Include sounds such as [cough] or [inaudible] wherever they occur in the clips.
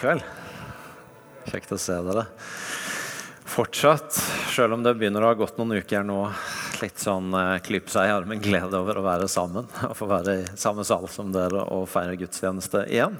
Kveld. Kjekt å se dere. Fortsatt, selv om det begynner å ha gått noen uker nå, litt sånn eh, klype seg i armen, glede over å være sammen. [laughs] Og få være i samme sal som dere og feire gudstjeneste igjen.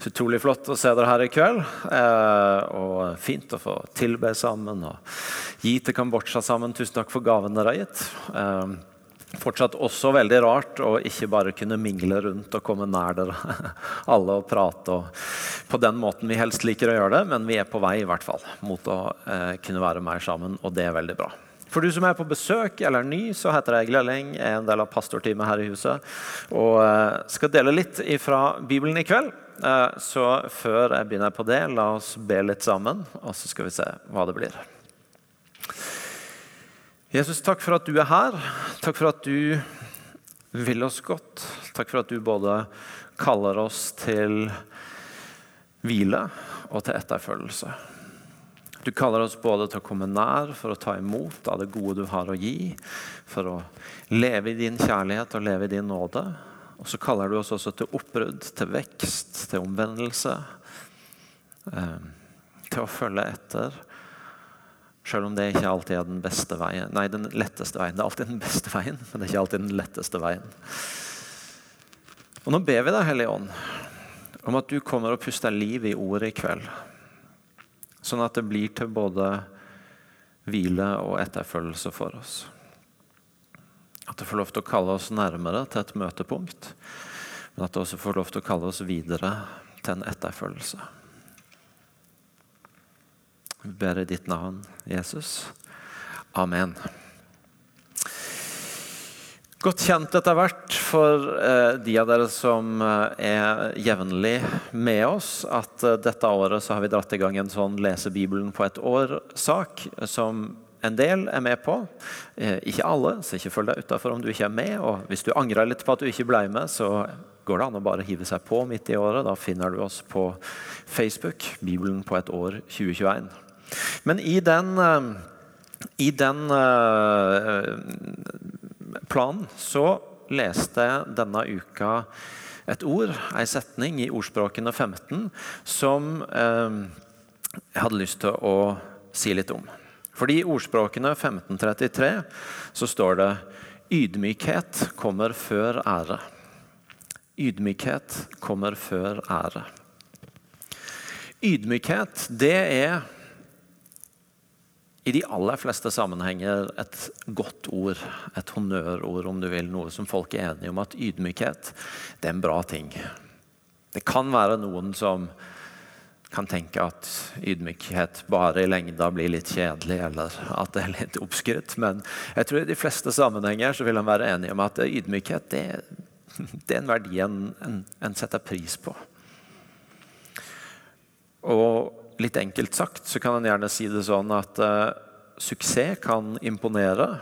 Så utrolig flott å se dere her i kveld. Eh, og fint å få tilbe sammen og gi til Kambodsja sammen. Tusen takk for gaven dere har gitt. Fortsatt også veldig rart å ikke bare kunne mingle rundt og komme nær dere [laughs] alle og prate og på den måten vi helst liker å gjøre det, men vi er på vei i hvert fall mot å eh, kunne være mer sammen, og det er veldig bra. For du som er på besøk eller er ny, så heter jeg Glelling, er en del av pastorteamet her i huset og eh, skal dele litt fra Bibelen i kveld. Eh, så før jeg begynner på det, la oss be litt sammen, og så skal vi se hva det blir. Jesus, takk for at du er her. Takk for at du vil oss godt. Takk for at du både kaller oss til hvile og til etterfølgelse. Du kaller oss både til å komme nær for å ta imot av det gode du har å gi, for å leve i din kjærlighet og leve i din nåde. Og så kaller du oss også til oppbrudd, til vekst, til omvendelse. Eh, til å følge etter selv om det ikke alltid er den beste veien. Nei, den letteste veien. Det er alltid den beste veien, men det er ikke alltid den letteste veien. Og Nå ber vi deg, Hellige Ånd, om at du kommer og puster liv i ordet i kveld. Sånn at det blir til både hvile og etterfølgelse for oss. At det får lov til å kalle oss nærmere til et møtepunkt, men at det også får lov til å kalle oss videre til en etterfølgelse. Vi ber i ditt navn, Jesus. Amen. Godt kjent etter hvert for eh, de av dere som eh, er jevnlig med oss, at eh, dette året så har vi dratt i gang en sånn Lese Bibelen på et år-sak som en del er med på. Ikke alle, så ikke følg deg utafor om du ikke er med. Og hvis du angrer litt på at du ikke ble med, så går det an å bare hive seg på midt i året. Da finner du oss på Facebook, Bibelen på et år 2021. Men i den, eh, i den eh, planen så leste jeg denne uka et ord, ei setning i Ordspråkene 15, som eh, jeg hadde lyst til å si litt om. Fordi i Ordspråkene 1533 så står det ydmykhet kommer før ære. Ydmykhet kommer før ære. Ydmykhet, det er i de aller fleste sammenhenger et godt ord, et honnørord om du vil, noe som folk er enige om at ydmykhet det er en bra ting. Det kan være noen som kan tenke at ydmykhet bare i lengda blir litt kjedelig, eller at det er litt oppskrytt, men jeg tror i de fleste sammenhenger så vil en være enig om at ydmykhet det, det er en verdi en, en, en setter pris på. Og litt enkelt sagt så kan en gjerne si det sånn at uh, suksess kan imponere,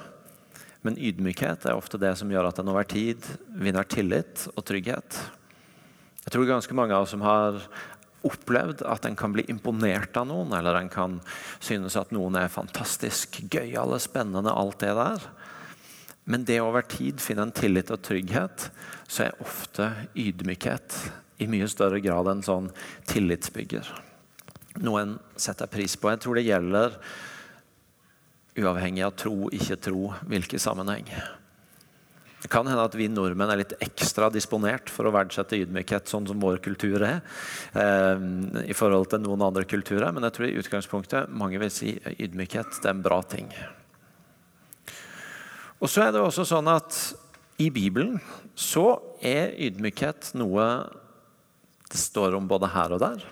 men ydmykhet er ofte det som gjør at en over tid vinner tillit og trygghet. Jeg tror ganske mange av oss som har opplevd at en kan bli imponert av noen, eller en kan synes at noen er fantastisk gøyale, spennende, alt det der. Men det over tid finne en tillit og trygghet, så er ofte ydmykhet i mye større grad en sånn tillitsbygger noe en setter pris på. Jeg tror det gjelder uavhengig av tro, ikke tro, hvilken sammenheng. Det kan hende at vi nordmenn er litt ekstra disponert for å verdsette ydmykhet, sånn som vår kultur er, eh, i forhold til noen andre kulturer. Men jeg tror i utgangspunktet mange vil si ydmykhet det er en bra ting. Og så er det også sånn at i Bibelen så er ydmykhet noe det står om både her og der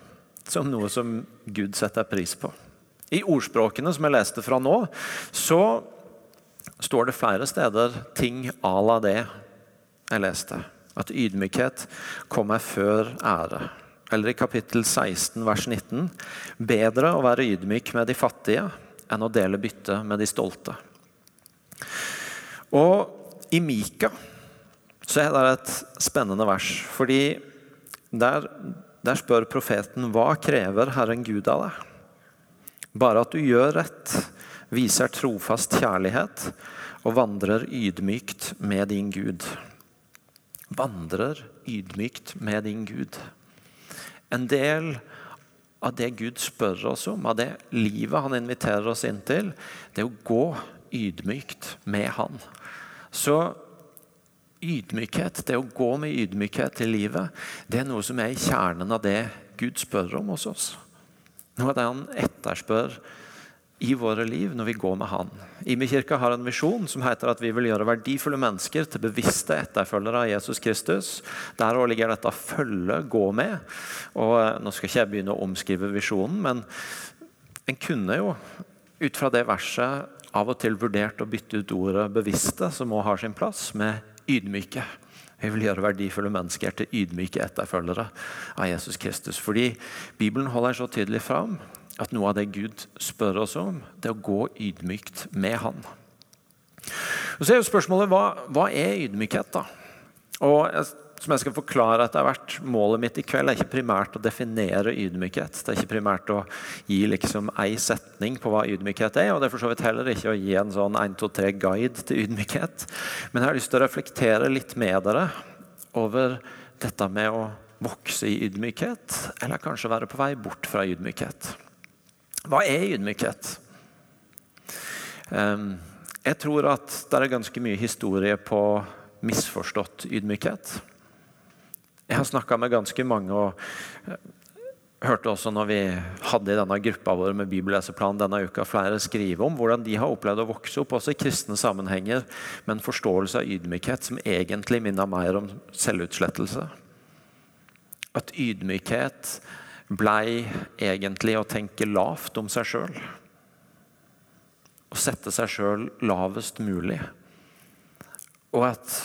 som noe som Gud setter pris på. I ordspråkene som jeg leste fra nå, så står det flere steder ting à la det jeg leste. At ydmykhet kommer før ære. Eller i kapittel 16 vers 19.: Bedre å være ydmyk med de fattige enn å dele bytte med de stolte. Og i Mika så er det et spennende vers, fordi der der spør profeten hva krever Herren Gud av deg? Bare at du gjør rett, viser trofast kjærlighet og vandrer ydmykt med din Gud. Vandrer ydmykt med din Gud. En del av det Gud spør oss om, av det livet han inviterer oss inn til, det er å gå ydmykt med han. Så ydmykhet, det å gå med ydmykhet i livet, det er noe som er i kjernen av det Gud spør om hos oss. Noe av det han etterspør i våre liv når vi går med Han. Imi-kirka har en visjon som heter at vi vil gjøre verdifulle mennesker til bevisste etterfølgere av Jesus Kristus. Der ligger dette 'følge', 'gå med'. Og eh, Nå skal ikke jeg begynne å omskrive visjonen, men en kunne jo ut fra det verset av og til vurdert å bytte ut ordet 'bevisste', som òg har sin plass, med 'ydmyke'. Vi vil gjøre verdifulle mennesker til ydmyke etterfølgere av Jesus Kristus. Fordi Bibelen holder så tydelig fram at noe av det Gud spør oss om, det er å gå ydmykt med Han. Og så er jo spørsmålet hva, hva er ydmykhet, da? Og jeg, som jeg skal forklare etter hvert, Målet mitt i kveld er ikke primært å definere ydmykhet. Det er ikke primært å gi liksom ei setning på hva ydmykhet er. Og det er for så vidt heller ikke å gi en sånn 1, 2, 3-guide til ydmykhet. Men jeg har lyst til å reflektere litt med dere over dette med å vokse i ydmykhet, eller kanskje være på vei bort fra ydmykhet. Hva er ydmykhet? Ehm, jeg tror at det er ganske mye historie på misforstått ydmykhet. Jeg har snakka med ganske mange og eh, hørte også når vi hadde i denne gruppa vår med bibelleseplan denne uka, flere skrive om hvordan de har opplevd å vokse opp også i kristne sammenhenger med en forståelse av ydmykhet som egentlig minner mer om selvutslettelse. At ydmykhet blei egentlig å tenke lavt om seg sjøl. Å sette seg sjøl lavest mulig. Og at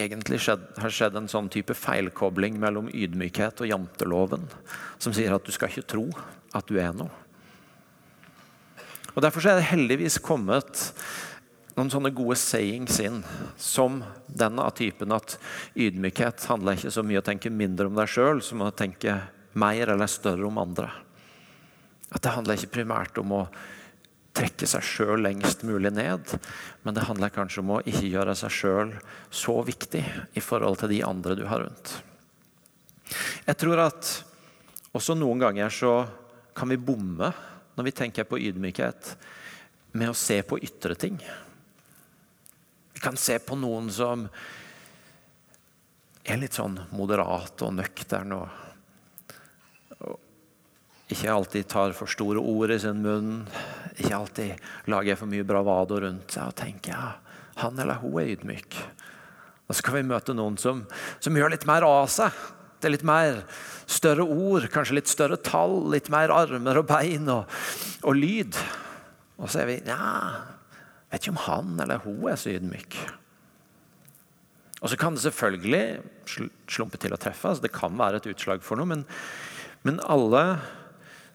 egentlig skjedd, har skjedd en sånn type feilkobling mellom ydmykhet og janteloven, som sier at du skal ikke tro at du er noe. Og Derfor er det heldigvis kommet noen sånne gode sayings inn, som denne av typen at ydmykhet handler ikke så mye om å tenke mindre om deg sjøl som å tenke mer eller større om andre. At det handler ikke primært om å trekke seg sjøl lengst mulig ned, men det handler kanskje om å ikke gjøre seg sjøl så viktig i forhold til de andre du har rundt. Jeg tror at også noen ganger så kan vi bomme når vi tenker på ydmykhet, med å se på ytre ting. Vi kan se på noen som er litt sånn moderat og nøktern og ikke alltid tar for store ord i sin munn. Ikke alltid lager for mye bravado rundt seg og tenker ja, han eller hun er ydmyk. Og så kan vi møte noen som, som gjør litt mer av seg. Det er litt mer større ord, kanskje litt større tall, litt mer armer og bein og, og lyd. Og så er vi ja, vet ikke om han eller hun er så ydmyk. Og så kan det selvfølgelig slumpe til å treffe. Altså det kan være et utslag for noe. Men, men alle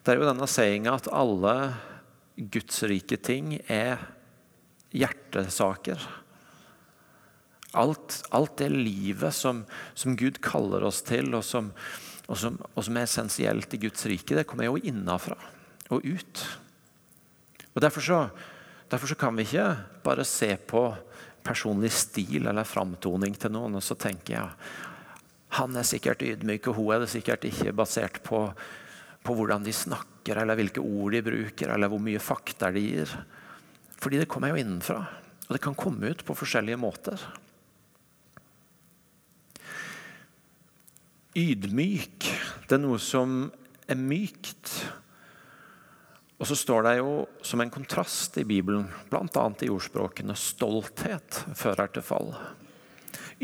det er jo denne sayinga at alle gudsrike ting er hjertesaker. Alt, alt det livet som, som, Gud kaller oss til, og som, og, som, og som, er essensielt i Guds rike, det kommer jo innafra og ut. Og derfor så, derfor så kan vi ikke bare se på personlig stil eller framtoning til noen og så tenker jeg han er sikkert ydmyk, og hun er det sikkert ikke, basert på på hvordan de snakker, eller hvilke ord de bruker, eller hvor mye fakta de gir. Fordi det kommer jo innenfra. Og det kan komme ut på forskjellige måter. Ydmyk, det er noe som er mykt. Og så står det jo som en kontrast i Bibelen, bl.a. i ordspråkene, stolthet fører til fall.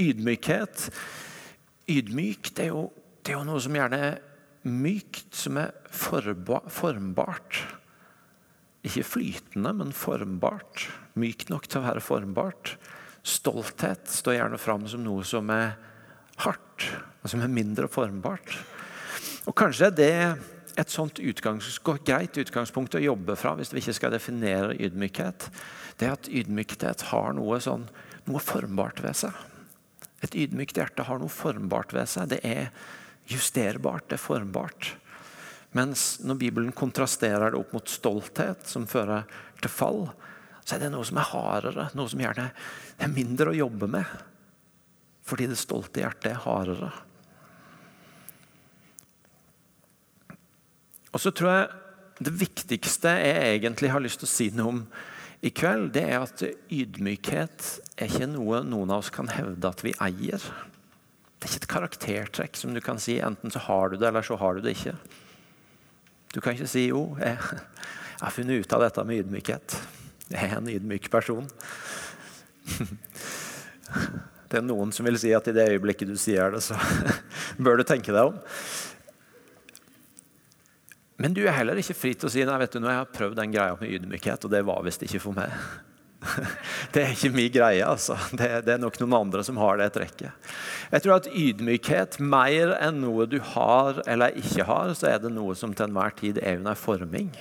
Ydmykhet Ydmyk det er, jo, det er jo noe som gjerne mykt, som er formbart. Ikke flytende, men formbart. Mykt nok til å være formbart. Stolthet står gjerne fram som noe som er hardt, og som er mindre formbart. Og Kanskje er det et sånt utgangs, greit utgangspunkt å jobbe fra hvis vi ikke skal definere ydmykhet. Det er at ydmykhet har noe, sånn, noe formbart ved seg. Et ydmykt hjerte har noe formbart ved seg. Det er justerbart, det er formbart. Mens når Bibelen kontrasterer det opp mot stolthet, som fører til fall, så er det noe som er hardere, noe som gjerne er mindre å jobbe med. Fordi det stolte hjertet er hardere. Og så tror jeg det viktigste jeg egentlig har lyst til å si noe om i kveld, det er at ydmykhet er ikke noe noen av oss kan hevde at vi eier. Det er ikke et karaktertrekk som du kan si enten så har du det, eller så har du det ikke. Du kan ikke si jo, jeg, har funnet ut av dette med ydmykhet. Jeg er en ydmyk person. Det er noen som vil si at i det øyeblikket du sier det, så bør du tenke deg om. Men du er heller ikke fri til å si nei, vet du, nå har jeg prøvd den greia med ydmykhet, og det var visst ikke for meg. [laughs] Det er ikke min greie. altså. Det, det, er nok noen andre som har det trekket. Jeg tror at ydmykhet, mer enn noe du har eller ikke har, så er det noe som til enhver tid er under forming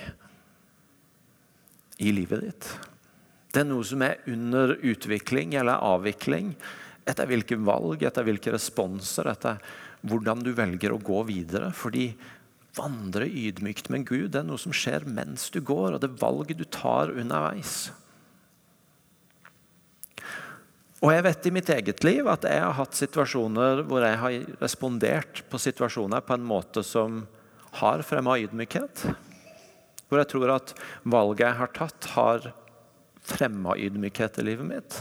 i livet ditt. Det er noe som er under utvikling eller avvikling etter hvilke valg, etter hvilke responser, etter hvordan du velger å gå videre. Fordi vandre ydmykt med Gud det er noe som skjer mens du går, og det er valget du tar underveis. Og jeg vet i mitt eget liv at jeg har hatt situasjoner hvor jeg har respondert på situasjoner på en måte som har fremma ydmykhet. Hvor jeg tror at valget jeg har tatt, har fremma ydmykhet i livet mitt.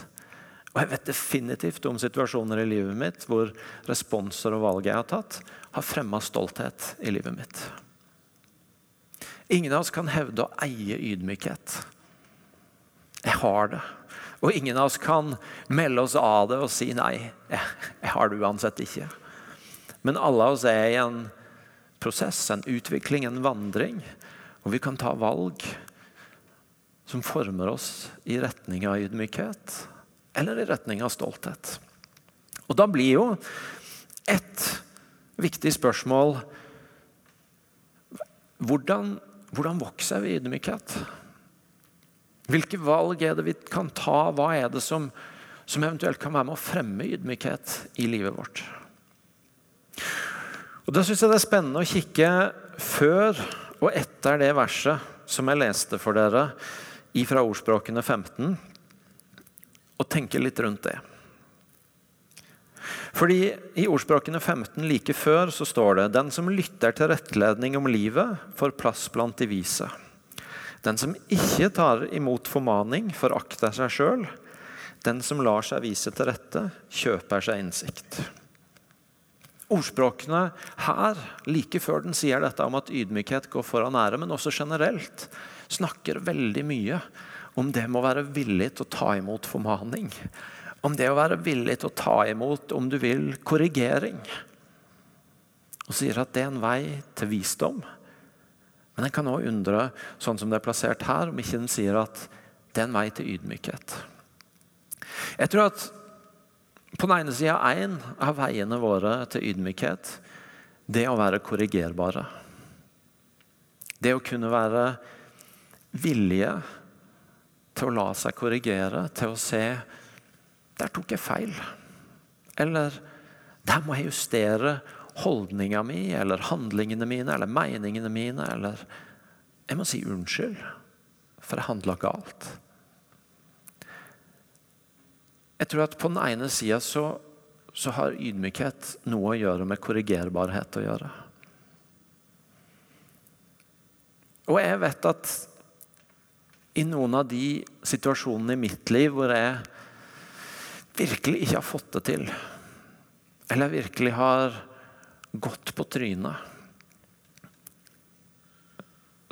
Og jeg vet definitivt om situasjoner i livet mitt hvor responser og valg jeg har tatt, har fremma stolthet i livet mitt. Ingen av oss kan hevde å eie ydmykhet. Jeg har det. Og ingen av oss kan melde oss av det og si nei, jeg, har det uansett ikke. Men alle av oss er i en prosess, en utvikling, en vandring. Og vi kan ta valg som former oss i retning av ydmykhet eller i retning av stolthet. Og Da blir jo et viktig spørsmål hvordan, hvordan vokser vi i ydmykhet? Hvilke valg er det vi kan ta? Hva er det som, som eventuelt kan være med å fremme ydmykhet i livet vårt? Og Da syns jeg det er spennende å kikke før og etter det verset som jeg leste for dere fra Ordspråkene 15 og tenke litt rundt det. Fordi I ordspråkene 15 like før så står det Den som lytter til rettledning om livet, får plass blant de vise. Den som ikke tar imot formaning, forakter seg sjøl. Den som lar seg vise til rette, kjøper seg innsikt. Ordspråkene her, like før den sier dette om at ydmykhet går foran ære, men også generelt, snakker veldig mye om det med å være villig til å ta imot formaning. Om det å være villig til å ta imot, om du vil, korrigering. Og sier at det er en vei til visdom. Men en kan òg undre, sånn som det er plassert her, om ikke den sier at det er en vei til ydmykhet. Jeg tror at på den ene sida én av veiene våre til ydmykhet, det å være korrigerbare. Det å kunne være villige til å la seg korrigere, til å se Der tok jeg feil. Eller der må jeg justere holdninga mi eller handlingene mine eller meningene mine. Eller jeg må si unnskyld, for jeg handla galt. Jeg tror at på den ene sida så, så har ydmykhet noe å gjøre med korrigerbarhet å gjøre. Og jeg vet at i noen av de situasjonene i mitt liv hvor jeg virkelig ikke har fått det til, eller virkelig har gått på trynet,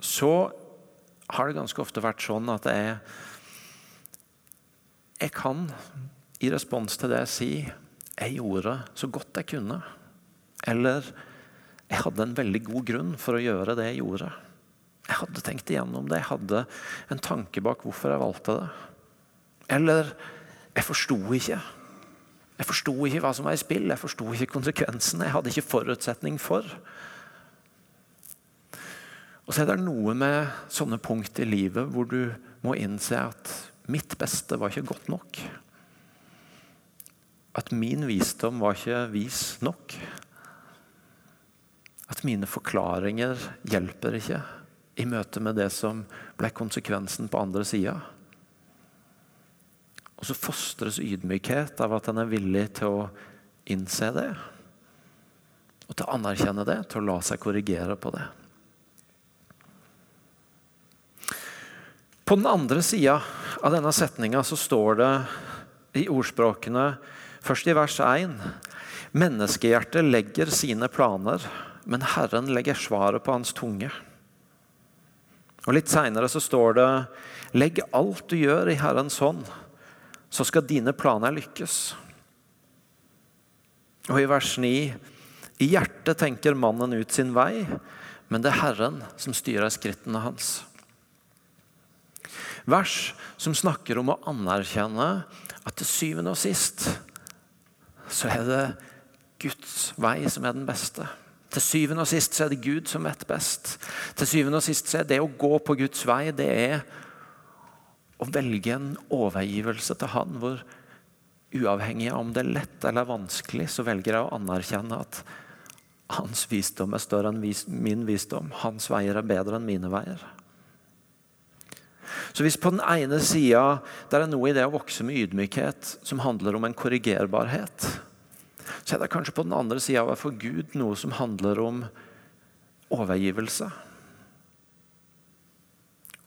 så har det ganske ofte vært sånn at jeg, jeg kan, i respons til det sier, jeg gjorde så godt jeg kunne. Eller jeg hadde en veldig god grunn for å gjøre det jeg gjorde. Jeg hadde tenkt igjennom det. Jeg hadde en tanke bak hvorfor jeg valgte det. Eller jeg forsto ikke. Jeg forsto ikke hva som var i spill, jeg forsto ikke konsekvensene. Jeg hadde ikke forutsetning for. Og så er det noe med sånne punkt i livet hvor du må innse at mitt beste var ikke godt nok. At min visdom var ikke vis nok. At mine forklaringer hjelper ikke i møte med det som ble konsekvensen på andre sida. Og så fostres ydmykhet av at en er villig til å innse det. Og til å anerkjenne det, til å la seg korrigere på det. På den andre sida av denne setninga så står det i ordspråkene, først i vers 1 Menneskehjertet legger sine planer, men Herren legger svaret på hans tunge. Og Litt seinere står det Legg alt du gjør, i Herrens hånd, så skal dine planer lykkes. Og i vers 9 I hjertet tenker mannen ut sin vei, men det er Herren som styrer skrittene hans. Vers som snakker om å anerkjenne at til syvende og sist så er det Guds vei som er den beste. Til syvende og sist så er det Gud som vet best. Til syvende og sist så er det å gå på Guds vei, det er å velge en overgivelse til Han hvor uavhengig av om det er lett eller vanskelig, så velger jeg å anerkjenne at hans visdom er større enn min visdom. Hans veier er bedre enn mine veier. Så hvis på den ene sida det er noe i det å vokse med ydmykhet som handler om en korrigerbarhet, så er det kanskje på den andre sida av for Gud noe som handler om overgivelse.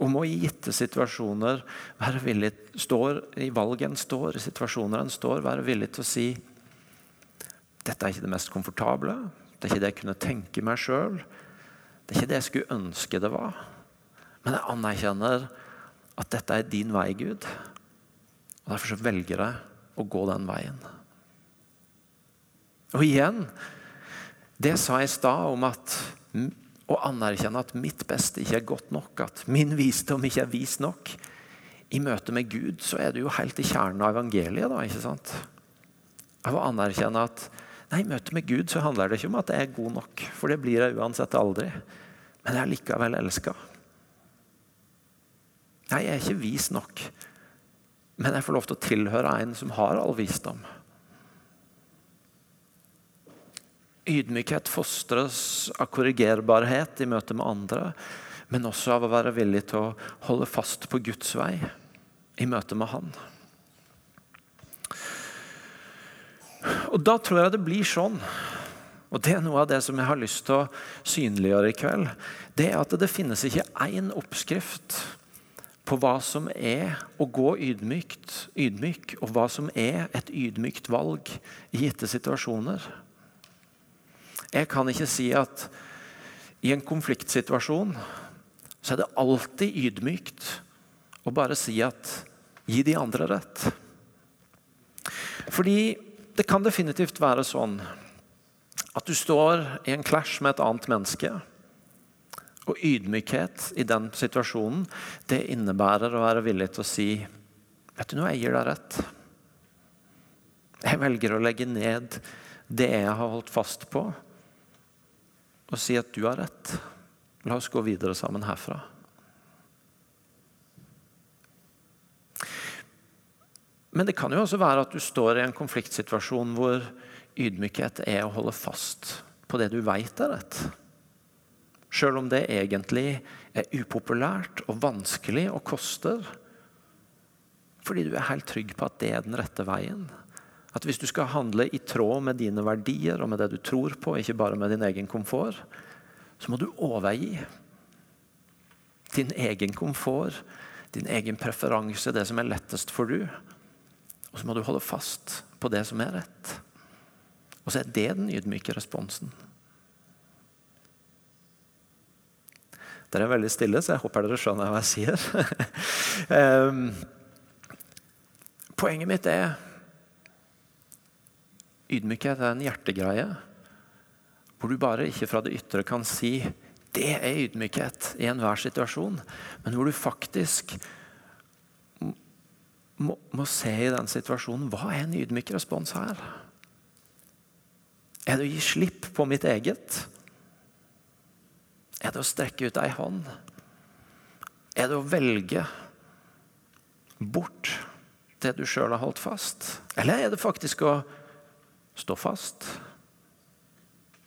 Om å i gitte situasjoner være villig står, i valg en står, i situasjoner en står, være villig til å si dette er ikke det mest komfortable, det er ikke det jeg kunne tenke meg sjøl, det er ikke det jeg skulle ønske det var. Men jeg anerkjenner at dette er din vei, Gud. Og Derfor så velger jeg å gå den veien. Og igjen, det sa jeg i stad om at å anerkjenne at mitt beste ikke er godt nok, at min visdom ikke er vis nok. I møte med Gud så er du jo helt i kjernen av evangeliet. da, ikke sant? Av å anerkjenne at nei, i møte med Gud så handler det ikke om at jeg er god nok, for det blir jeg uansett aldri. Men jeg er likevel elska. Nei, jeg er ikke vis nok, men jeg får lov til å tilhøre en som har all visdom. Ydmykhet fostres av korrigerbarhet i møte med andre, men også av å være villig til å holde fast på Guds vei i møte med Han. Og Da tror jeg det blir sånn, og det er noe av det som jeg har lyst til å synliggjøre i kveld, det er at det finnes ikke én oppskrift på hva som er å gå ydmykt, ydmyk, og hva som er et ydmykt valg i gitte situasjoner. Jeg kan ikke si at i en konfliktsituasjon så er det alltid ydmykt å bare si at gi de andre rett. Fordi det kan definitivt være sånn at du står i en clash med et annet menneske. Og ydmykhet i den situasjonen det innebærer å være villig til å si Vet du noe, jeg gir deg rett. Jeg velger å legge ned det jeg har holdt fast på, og si at du har rett. La oss gå videre sammen herfra. Men det kan jo også være at du står i en konfliktsituasjon hvor ydmykhet er å holde fast på det du veit er rett. Sjøl om det egentlig er upopulært og vanskelig og koster. Fordi du er helt trygg på at det er den rette veien. At hvis du skal handle i tråd med dine verdier og med det du tror på, ikke bare med din egen komfort, så må du overgi din egen komfort, din egen preferanse, det som er lettest for du. Og så må du holde fast på det som er rett. Og så er det den ydmyke responsen. Dere er veldig stille, så jeg håper dere skjønner hva jeg sier. um, [laughs] poenget mitt er Ydmykhet er en hjertegreie hvor du bare ikke fra det ytre kan si det er ydmykhet i enhver situasjon, men hvor du faktisk må, må, se i den situasjonen hva er en ydmyk respons her? Er det å gi slipp på mitt eget? Er det å strekke ut ei hånd? Er det å velge bort det du sjøl har holdt fast? Eller er det faktisk å Stå fast.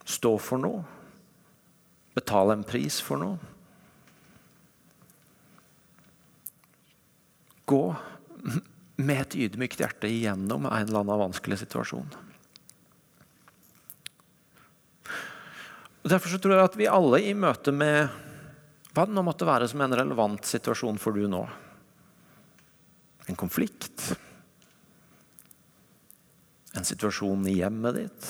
Stå for noe. Betale en pris for noe. Gå med et ydmykt hjerte igjennom en eller annen vanskelig situasjon. Derfor så tror jeg at vi alle i møte med Hva det nå måtte være som en relevant situasjon for du nå. En konflikt. En situasjon i hjemmet ditt.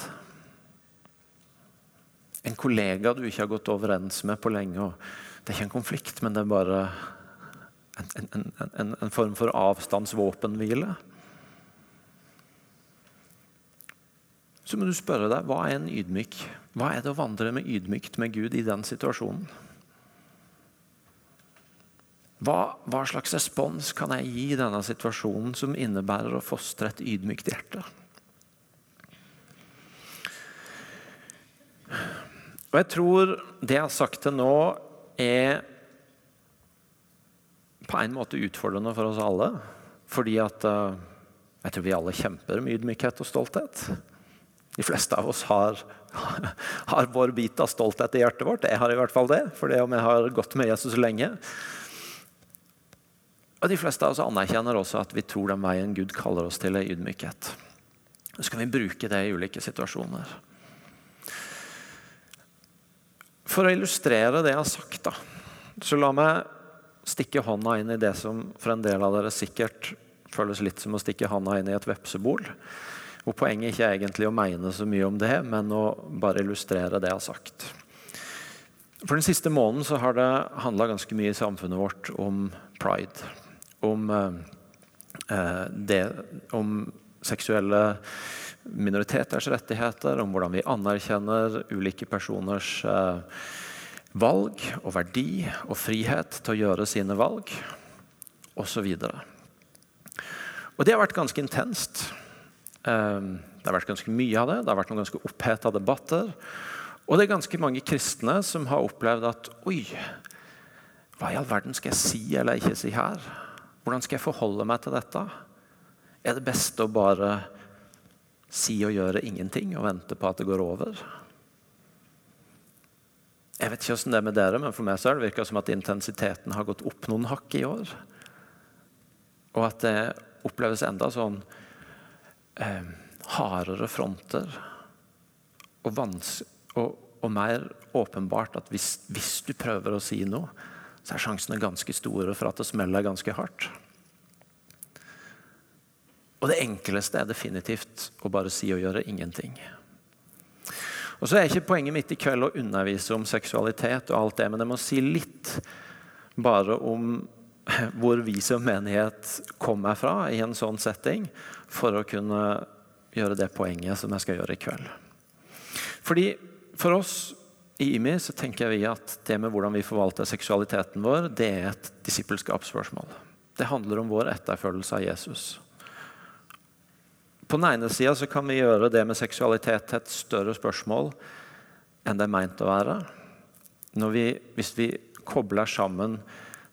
En kollega du ikke har gått overens med på lenge. det er ikke en konflikt, men det er bare en, en, en, en form for avstandsvåpenhvile. Så må du spørre deg hva er en ydmyk? Hva er det å vandre med ydmykt med Gud i den situasjonen? Hva, hva, slags respons kan jeg gi i denne situasjonen som innebærer å fostre et ydmykt hjerte? Og Jeg tror det jeg har sagt til nå, er på en måte utfordrende for oss alle. Fordi at uh, jeg tror vi alle kjemper med ydmykhet og stolthet. De fleste av oss har, [laughs] har vår bit av stolthet i hjertet vårt. Jeg har i hvert fall det, for det om jeg har gått med Jesus lenge. Og De fleste av oss anerkjenner også at vi tror den veien Gud kaller oss til, er ydmykhet. Så kan vi bruke det i ulike situasjoner. For å illustrere det jeg har sagt, da, så la meg stikke hånda inn i det som for en del av dere sikkert føles litt som å stikke hånda inn i et vepsebol. Og poenget ikke er egentlig å mene så mye om det, men å bare illustrere det jeg har sagt. For Den siste måneden så har det handla ganske mye i samfunnet vårt om pride om, eh, det, om seksuelle minoriteters rettigheter, om hvordan vi anerkjenner ulike personers eh, valg og verdi og frihet til å gjøre sine valg, osv. Og det har vært ganske intenst. Eh, det har vært ganske mye av det. Det har vært noen ganske oppheta debatter. Og det er ganske mange kristne som har opplevd at Oi, hva i all verden skal jeg si eller ikke si her? Hvordan skal jeg forholde meg til dette? Er det beste å bare si og gjøre ingenting og vente på at det går over? Jeg vet ikke hvordan det er med dere, men for meg så har det virka som at intensiteten har gått opp noen hakk i år. Og at det oppleves enda sånn eh, hardere fronter. Og, og, og, mer åpenbart at hvis, hvis du prøver å si noe, så er sjansene ganske store for at det smeller ganske hardt. Og det enkleste er definitivt å bare si og gjøre ingenting. Og så er ikke Poenget mitt i kveld å undervise om seksualitet, og alt det, men jeg må si litt bare om hvor vi som menighet kommer fra i en sånn setting, for å kunne gjøre det poenget som jeg skal gjøre i kveld. Fordi For oss i IMI så tenker vi at det med hvordan vi forvalter seksualiteten vår, det er et disippelskapsspørsmål. Det handler om vår etterfølgelse av Jesus. På den ene sida kan vi gjøre det med seksualitet til et større spørsmål enn det er meint å være. Vi, hvis vi kobler sammen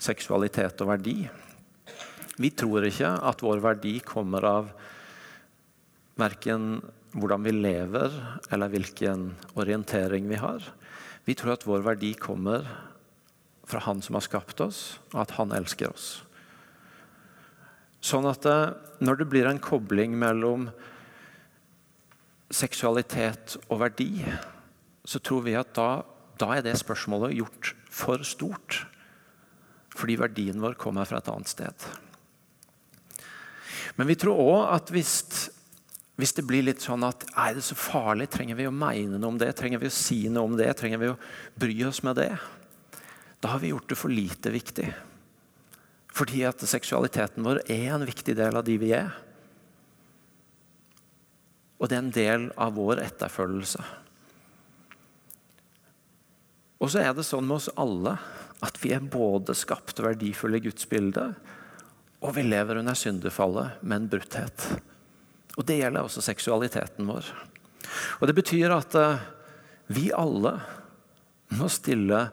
seksualitet og verdi. Vi tror ikke at vår verdi kommer av verken hvordan vi lever, eller hvilken orientering vi har. Vi tror at vår verdi kommer fra Han som har skapt oss, og at Han elsker oss. Sånn at eh, når det blir en kobling mellom seksualitet og verdi, så tror vi at da, da er det spørsmålet gjort for stort. Fordi verdien vår kommer fra et annet sted. Men vi tror òg at hvis hvis det blir litt sånn at er det så farlig, trenger vi å mene noe om det? Trenger vi å si noe om det? Trenger vi å bry oss med det? Da har vi gjort det for lite viktig. Fordi at seksualiteten vår er en viktig del av de vi er. Og det er en del av vår etterfølgelse. Og så er det sånn med oss alle at vi er både skapt verdifulle i Guds bilde, og vi lever under syndefallet med en brutthet. Og Det gjelder også seksualiteten vår. Og Det betyr at uh, vi alle må stille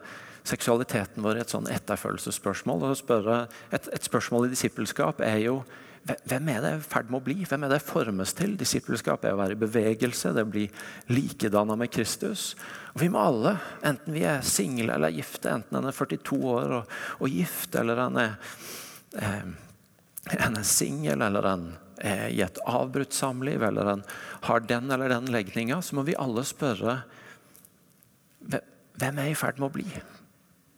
seksualiteten vår et sånn etterfølgelsesspørsmål. et, et, spørsmål i disippelskap er jo hvem er det i ferd med å bli? Hvem er det formes til? Disippelskap er å være i bevegelse, det blir likedanna med Kristus. Og Vi må alle, enten vi er single eller gifte, enten en er 42 år og, og gift, eller en er, eh, er singel eller en er i et avbrutt samliv, eller en har den eller den legninga, så må vi alle spørre hvem er i ferd med å bli?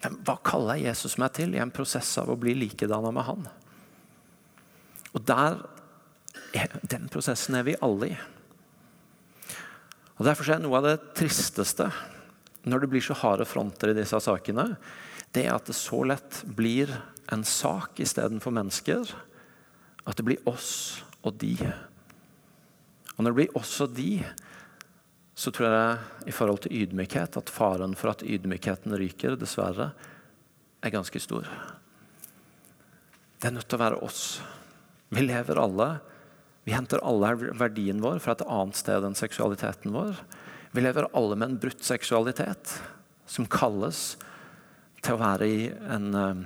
Men hva kaller Jesus meg til i en prosess av å bli likedanna med han? Og der, Den prosessen er vi alle i. Og Derfor er noe av det tristeste når det blir så harde fronter i disse sakene, det er at det så lett blir en sak istedenfor mennesker. At det blir oss og de. Og når det blir oss og de, så tror jeg i forhold til ydmykhet at faren for at ydmykheten ryker, dessverre, er ganske stor. Det er nødt til å være oss. Vi lever alle. Vi henter alle verdien vår fra et annet sted enn seksualiteten vår. Vi lever alle med en brutt seksualitet som kalles til å være i en, eh,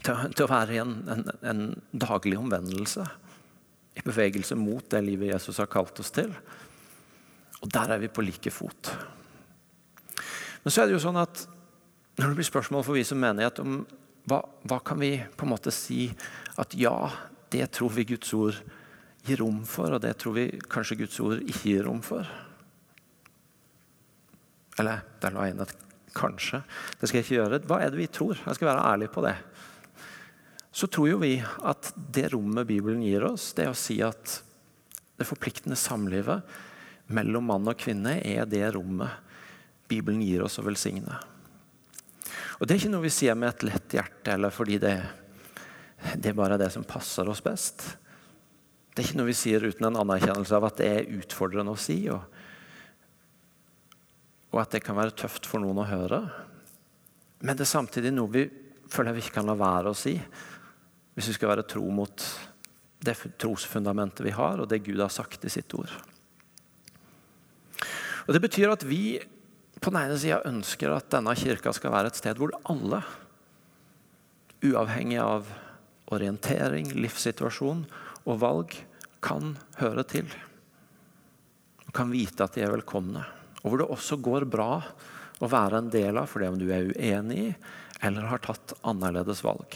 til, å være i en, en, en daglig omvendelse. I bevegelse mot det livet Jesus har kalt oss til. Og der er vi på like fot. Men så er det jo sånn at når det blir spørsmål for vi som menighet om hva, hva kan vi på en måte si at ja, det tror vi Guds ord gir rom for, og det tror vi kanskje Guds ord ikke gir rom for. Eller der la jeg inn et kanskje. Det skal jeg ikke gjøre. Hva er det vi tror? Jeg skal være ærlig på det. Så tror jo vi at det rommet Bibelen gir oss, det å si at det forpliktende samlivet mellom mann og kvinne er det rommet Bibelen gir oss å velsigne. Og Det er ikke noe vi sier med et lett hjerte eller fordi det, det er bare det som passer oss best. Det er ikke noe vi sier uten en anerkjennelse av at det er utfordrende å si, og, og at det kan være tøft for noen å høre. Men det er samtidig noe vi føler vi ikke kan la være å si hvis vi skal være tro mot det trosfundamentet vi har, og det Gud har sagt i sitt ord. Og Det betyr at vi på den ene sida ønsker at denne kirka skal være et sted hvor alle, uavhengig av orientering, livssituasjon og valg, kan høre til. Og kan vite at de er velkomne. Og hvor det også går bra å være en del av for det om du er uenig i eller har tatt annerledes valg.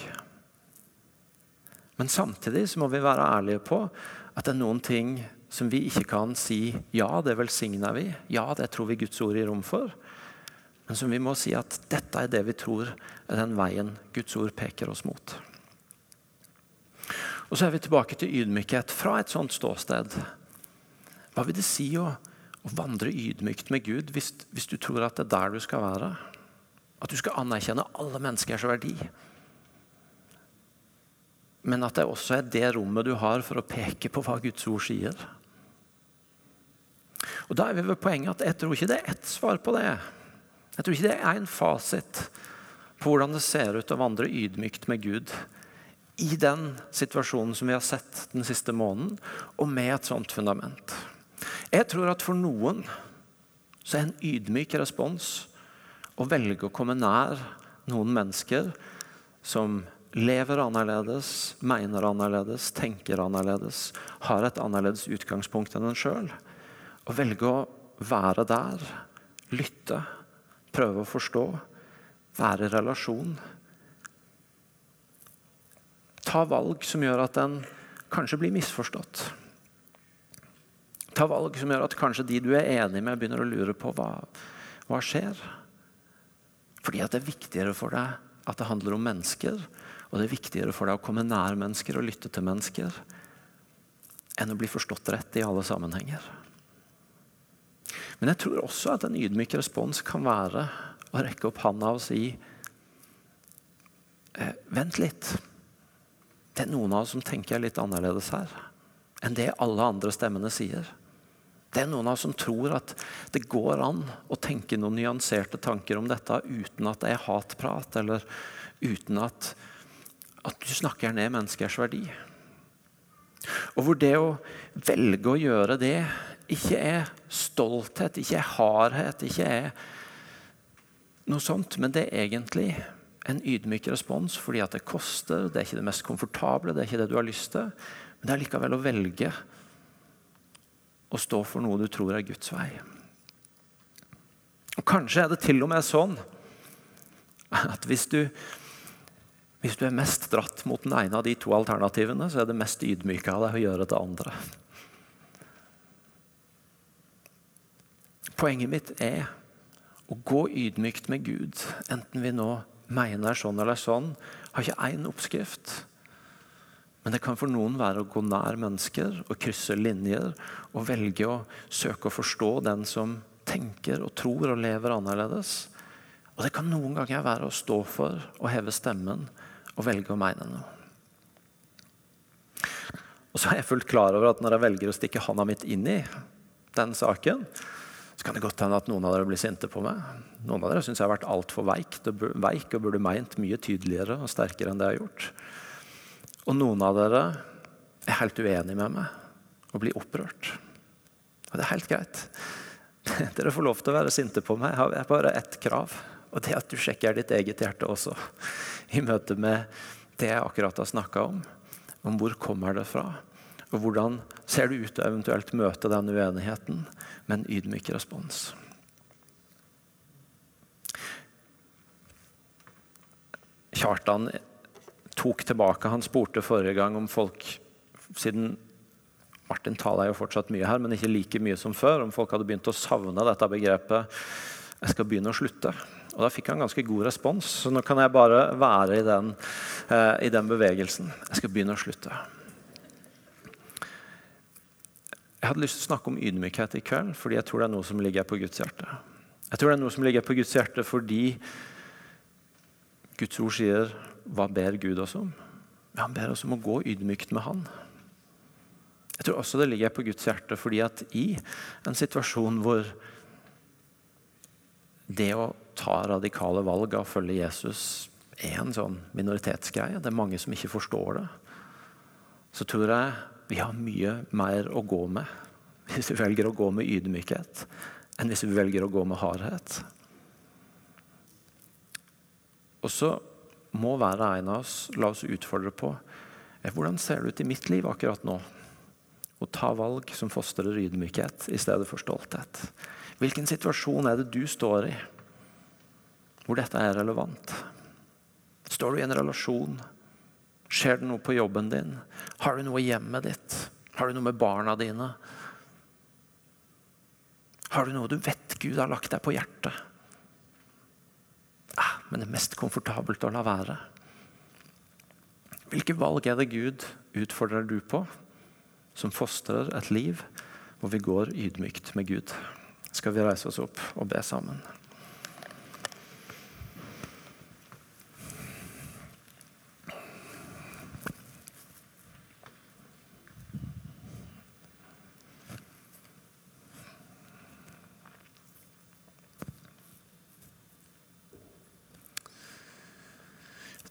Men samtidig så må vi være ærlige på at det er noen ting som vi ikke kan si ja, det velsigner vi, ja, det tror vi Guds ord gir rom for. Men som vi må si at dette er det vi tror er den veien Guds ord peker oss mot. Og Så er vi tilbake til ydmykhet fra et sånt ståsted. Hva vil det si å, å vandre ydmykt med Gud hvis, hvis, du tror at det er der du skal være? At du skal anerkjenne alle menneskers verdi? Men at det også er det rommet du har for å peke på hva Guds ord sier? Og Da er vi ved poenget at jeg tror ikke det er ett svar på det. Jeg tror ikke det er en fasit på hvordan det ser ut å vandre ydmykt med Gud i den situasjonen som vi har sett den siste måneden, og med et sånt fundament. Jeg tror at for noen så er en ydmyk respons å velge å komme nær noen mennesker som lever annerledes, mener annerledes, tenker annerledes, har et annerledes utgangspunkt enn en sjøl. Å velge å være der, lytte, prøve å forstå, være i relasjon. Ta valg som gjør at en kanskje blir misforstått. Ta valg som gjør at kanskje de du er enig med, begynner å lure på hva, hva skjer. Fordi at det er viktigere for deg at det handler om mennesker, og det er viktigere for deg å komme nær mennesker og lytte til mennesker, enn å bli forstått rett i alle sammenhenger. Men jeg tror også at en ydmyk respons kan være å rekke opp handa og si eh, Vent litt. Det er noen av oss som tenker litt annerledes her enn det alle andre stemmene sier. Det er noen av oss som tror at det går an å tenke noen nyanserte tanker om dette uten at det er hatprat, eller uten at, at du snakker ned menneskers verdi. Og hvor det å velge å gjøre det ikke er stolthet, ikke er hardhet, ikke er noe sånt, men det er egentlig en ydmyk respons fordi at det koster, det er ikke det mest komfortable, det er ikke det du har lyst til, men det er likevel å velge å stå for noe du tror er Guds vei. Og Kanskje er det til og med sånn at hvis du, hvis du er mest dratt mot den ene av de to alternativene, så er det mest ydmyke av deg å gjøre det andre. Poenget mitt er å gå ydmykt med Gud, enten vi nå mener sånn eller sånn, har ikke én oppskrift. Men det kan for noen være å gå nær mennesker og krysse linjer og velge å søke å forstå den som tenker og tror og lever annerledes. Og det kan noen ganger være å stå for å heve stemmen og velge å mene noe. Og så er jeg fullt klar over at når jeg velger å stikke handa mitt inn i den saken, så kan det godt hende at noen av dere blir sinte på meg. Noen av dere syns jeg har vært altfor veik, veik og burde meint mye tydeligere og sterkere enn det jeg har gjort. Og noen av dere er helt uenig med meg og blir opprørt. Og det er helt greit. [laughs] Dere får lov til å være sinte på meg. Jeg har bare ett krav. Og det er at du sjekker ditt eget hjerte også. I møte med det jeg akkurat har snakka om. Om hvor kommer det fra? Og hvordan ser det ut til eventuelt møte den uenigheten med en ydmyk respons? Kjartan tok tilbake. Han spurte forrige gang om folk Siden Martin taler jo fortsatt mye her, men ikke like mye som før. Om folk hadde begynt å savne dette begrepet 'jeg skal begynne å slutte'. Og Da fikk han ganske god respons, så nå kan jeg bare være i den, eh, i den bevegelsen. Jeg skal begynne å slutte. Jeg hadde lyst til å snakke om ydmykhet i kveld, fordi jeg tror det er noe som ligger på Guds hjerte. Jeg tror det er noe som ligger på Guds hjerte fordi Guds ord sier 'Hva ber Gud oss om?' Ja, han ber oss om å gå ydmykt med Han. Jeg tror også det ligger på Guds hjerte fordi at i en situasjon hvor det å ta radikale valg av å følge Jesus er en sånn minoritetsgreie, det er mange som ikke forstår det, så tror jeg vi har mye mer å gå med hvis vi velger å gå med ydmykhet, enn hvis vi velger å gå med hardhet. Og så må hver en av oss la oss utfordre på hvordan ser det ut i mitt liv akkurat nå? Å ta valg som fostrer ydmykhet i stedet for stolthet. Hvilken situasjon er det du står i hvor dette er relevant? Står du i en relasjon? Skjer det noe på jobben din? Har du noe i hjemmet ditt? Har du noe med barna dine? Har du noe du vet Gud har lagt deg på hjertet? Ah, men det er mest komfortabelt å la være. Hvilke valg er det Gud utfordrer du på, som fostrer et liv hvor vi går ydmykt med Gud? Skal vi reise oss opp og be sammen?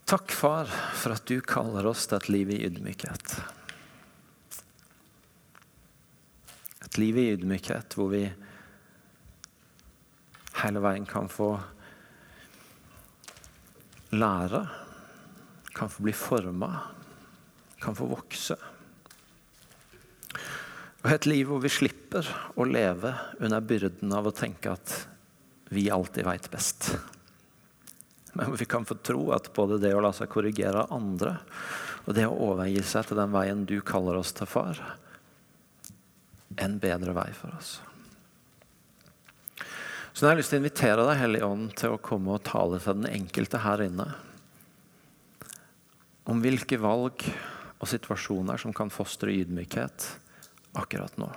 Takk, far, for at du kaller oss til et liv i ydmykhet. Et liv i ydmykhet hvor vi hele veien kan få lære, kan få bli forma, kan få vokse. Og et liv hvor vi slipper å leve under byrden av å tenke at vi alltid veit best. Men vi kan få tro at både det å la seg korrigere av andre og det å overgi seg til den veien du kaller oss til, far, er en bedre vei for oss. Så nå har jeg lyst til å invitere deg, Hellige Ånd, til å komme og tale til den enkelte her inne om hvilke valg og situasjoner som kan fostre ydmykhet akkurat nå.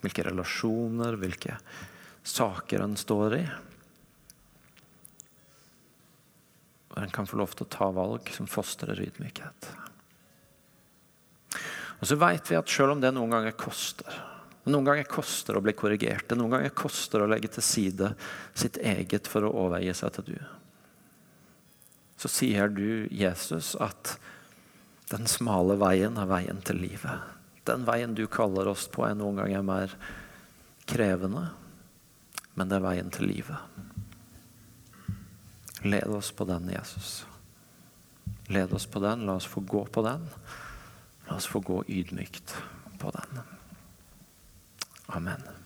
Hvilke relasjoner, hvilke saker en står i. Og en kan få lov til å ta valg som fostrer ydmykhet. Og så vet vi at selv om det noen ganger koster Noen ganger koster å bli korrigert, det noen ganger koster å legge til side sitt eget for å overgi seg til du. Så sier du, Jesus, at den smale veien er veien til livet. Den veien du kaller oss på, er noen ganger mer krevende, men det er veien til livet. Led oss på den, Jesus. Led oss på den. La oss få gå på den. La oss få gå ydmykt på den. Amen.